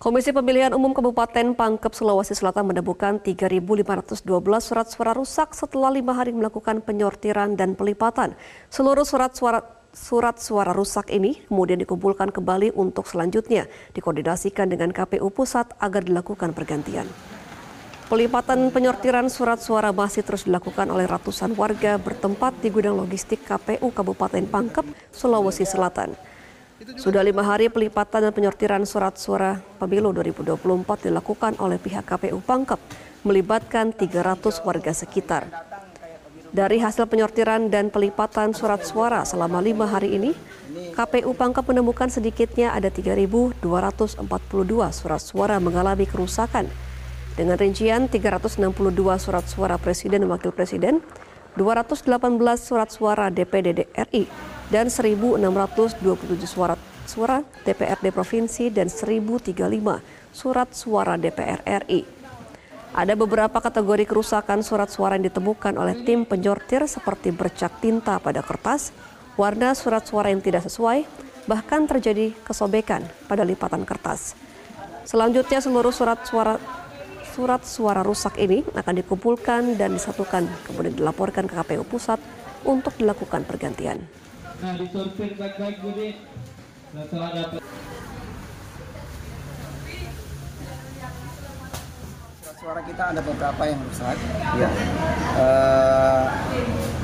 Komisi Pemilihan Umum Kabupaten Pangkep, Sulawesi Selatan menemukan 3.512 surat suara rusak setelah lima hari melakukan penyortiran dan pelipatan. Seluruh surat suara surat suara rusak ini kemudian dikumpulkan kembali untuk selanjutnya dikoordinasikan dengan KPU Pusat agar dilakukan pergantian. Pelipatan penyortiran surat suara masih terus dilakukan oleh ratusan warga bertempat di gudang logistik KPU Kabupaten Pangkep, Sulawesi Selatan. Sudah lima hari pelipatan dan penyortiran surat suara pemilu 2024 dilakukan oleh pihak KPU Pangkep, melibatkan 300 warga sekitar. Dari hasil penyortiran dan pelipatan surat suara selama lima hari ini, KPU Pangkep menemukan sedikitnya ada 3.242 surat suara mengalami kerusakan. Dengan rincian 362 surat suara Presiden dan Wakil Presiden, 218 surat suara DPD RI, dan 1.627 surat suara DPRD Provinsi dan 1.035 surat suara DPR RI. Ada beberapa kategori kerusakan surat suara yang ditemukan oleh tim penyortir seperti bercak tinta pada kertas, warna surat suara yang tidak sesuai, bahkan terjadi kesobekan pada lipatan kertas. Selanjutnya seluruh surat suara surat suara rusak ini akan dikumpulkan dan disatukan kemudian dilaporkan ke KPU Pusat untuk dilakukan pergantian. Nah, disortir baik-baik. Setelah dapat Suara kita ada beberapa yang rusak. Ya. Eh,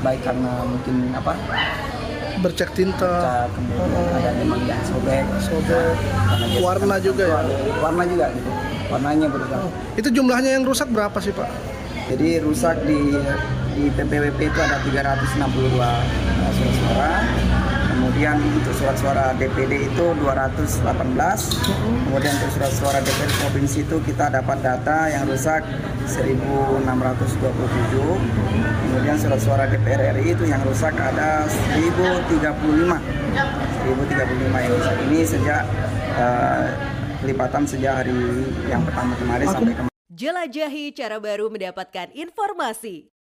baik karena mungkin apa? bercak tinta, kemudian ada memang yang sobek, sobek. Dia warna juga ya. Warna juga gitu. Warnanya berubah. Itu jumlahnya yang rusak berapa sih Pak? Jadi rusak di di PPWP itu ada 362 uh, surat suara. Kemudian untuk surat suara DPD itu 218. Kemudian untuk surat suara DPD provinsi itu kita dapat data yang rusak 1627. Kemudian surat suara DPR RI itu yang rusak ada 1035. 1035 yang rusak ini sejak uh, sejak hari yang pertama kemarin sampai kemarin. Jelajahi cara baru mendapatkan informasi.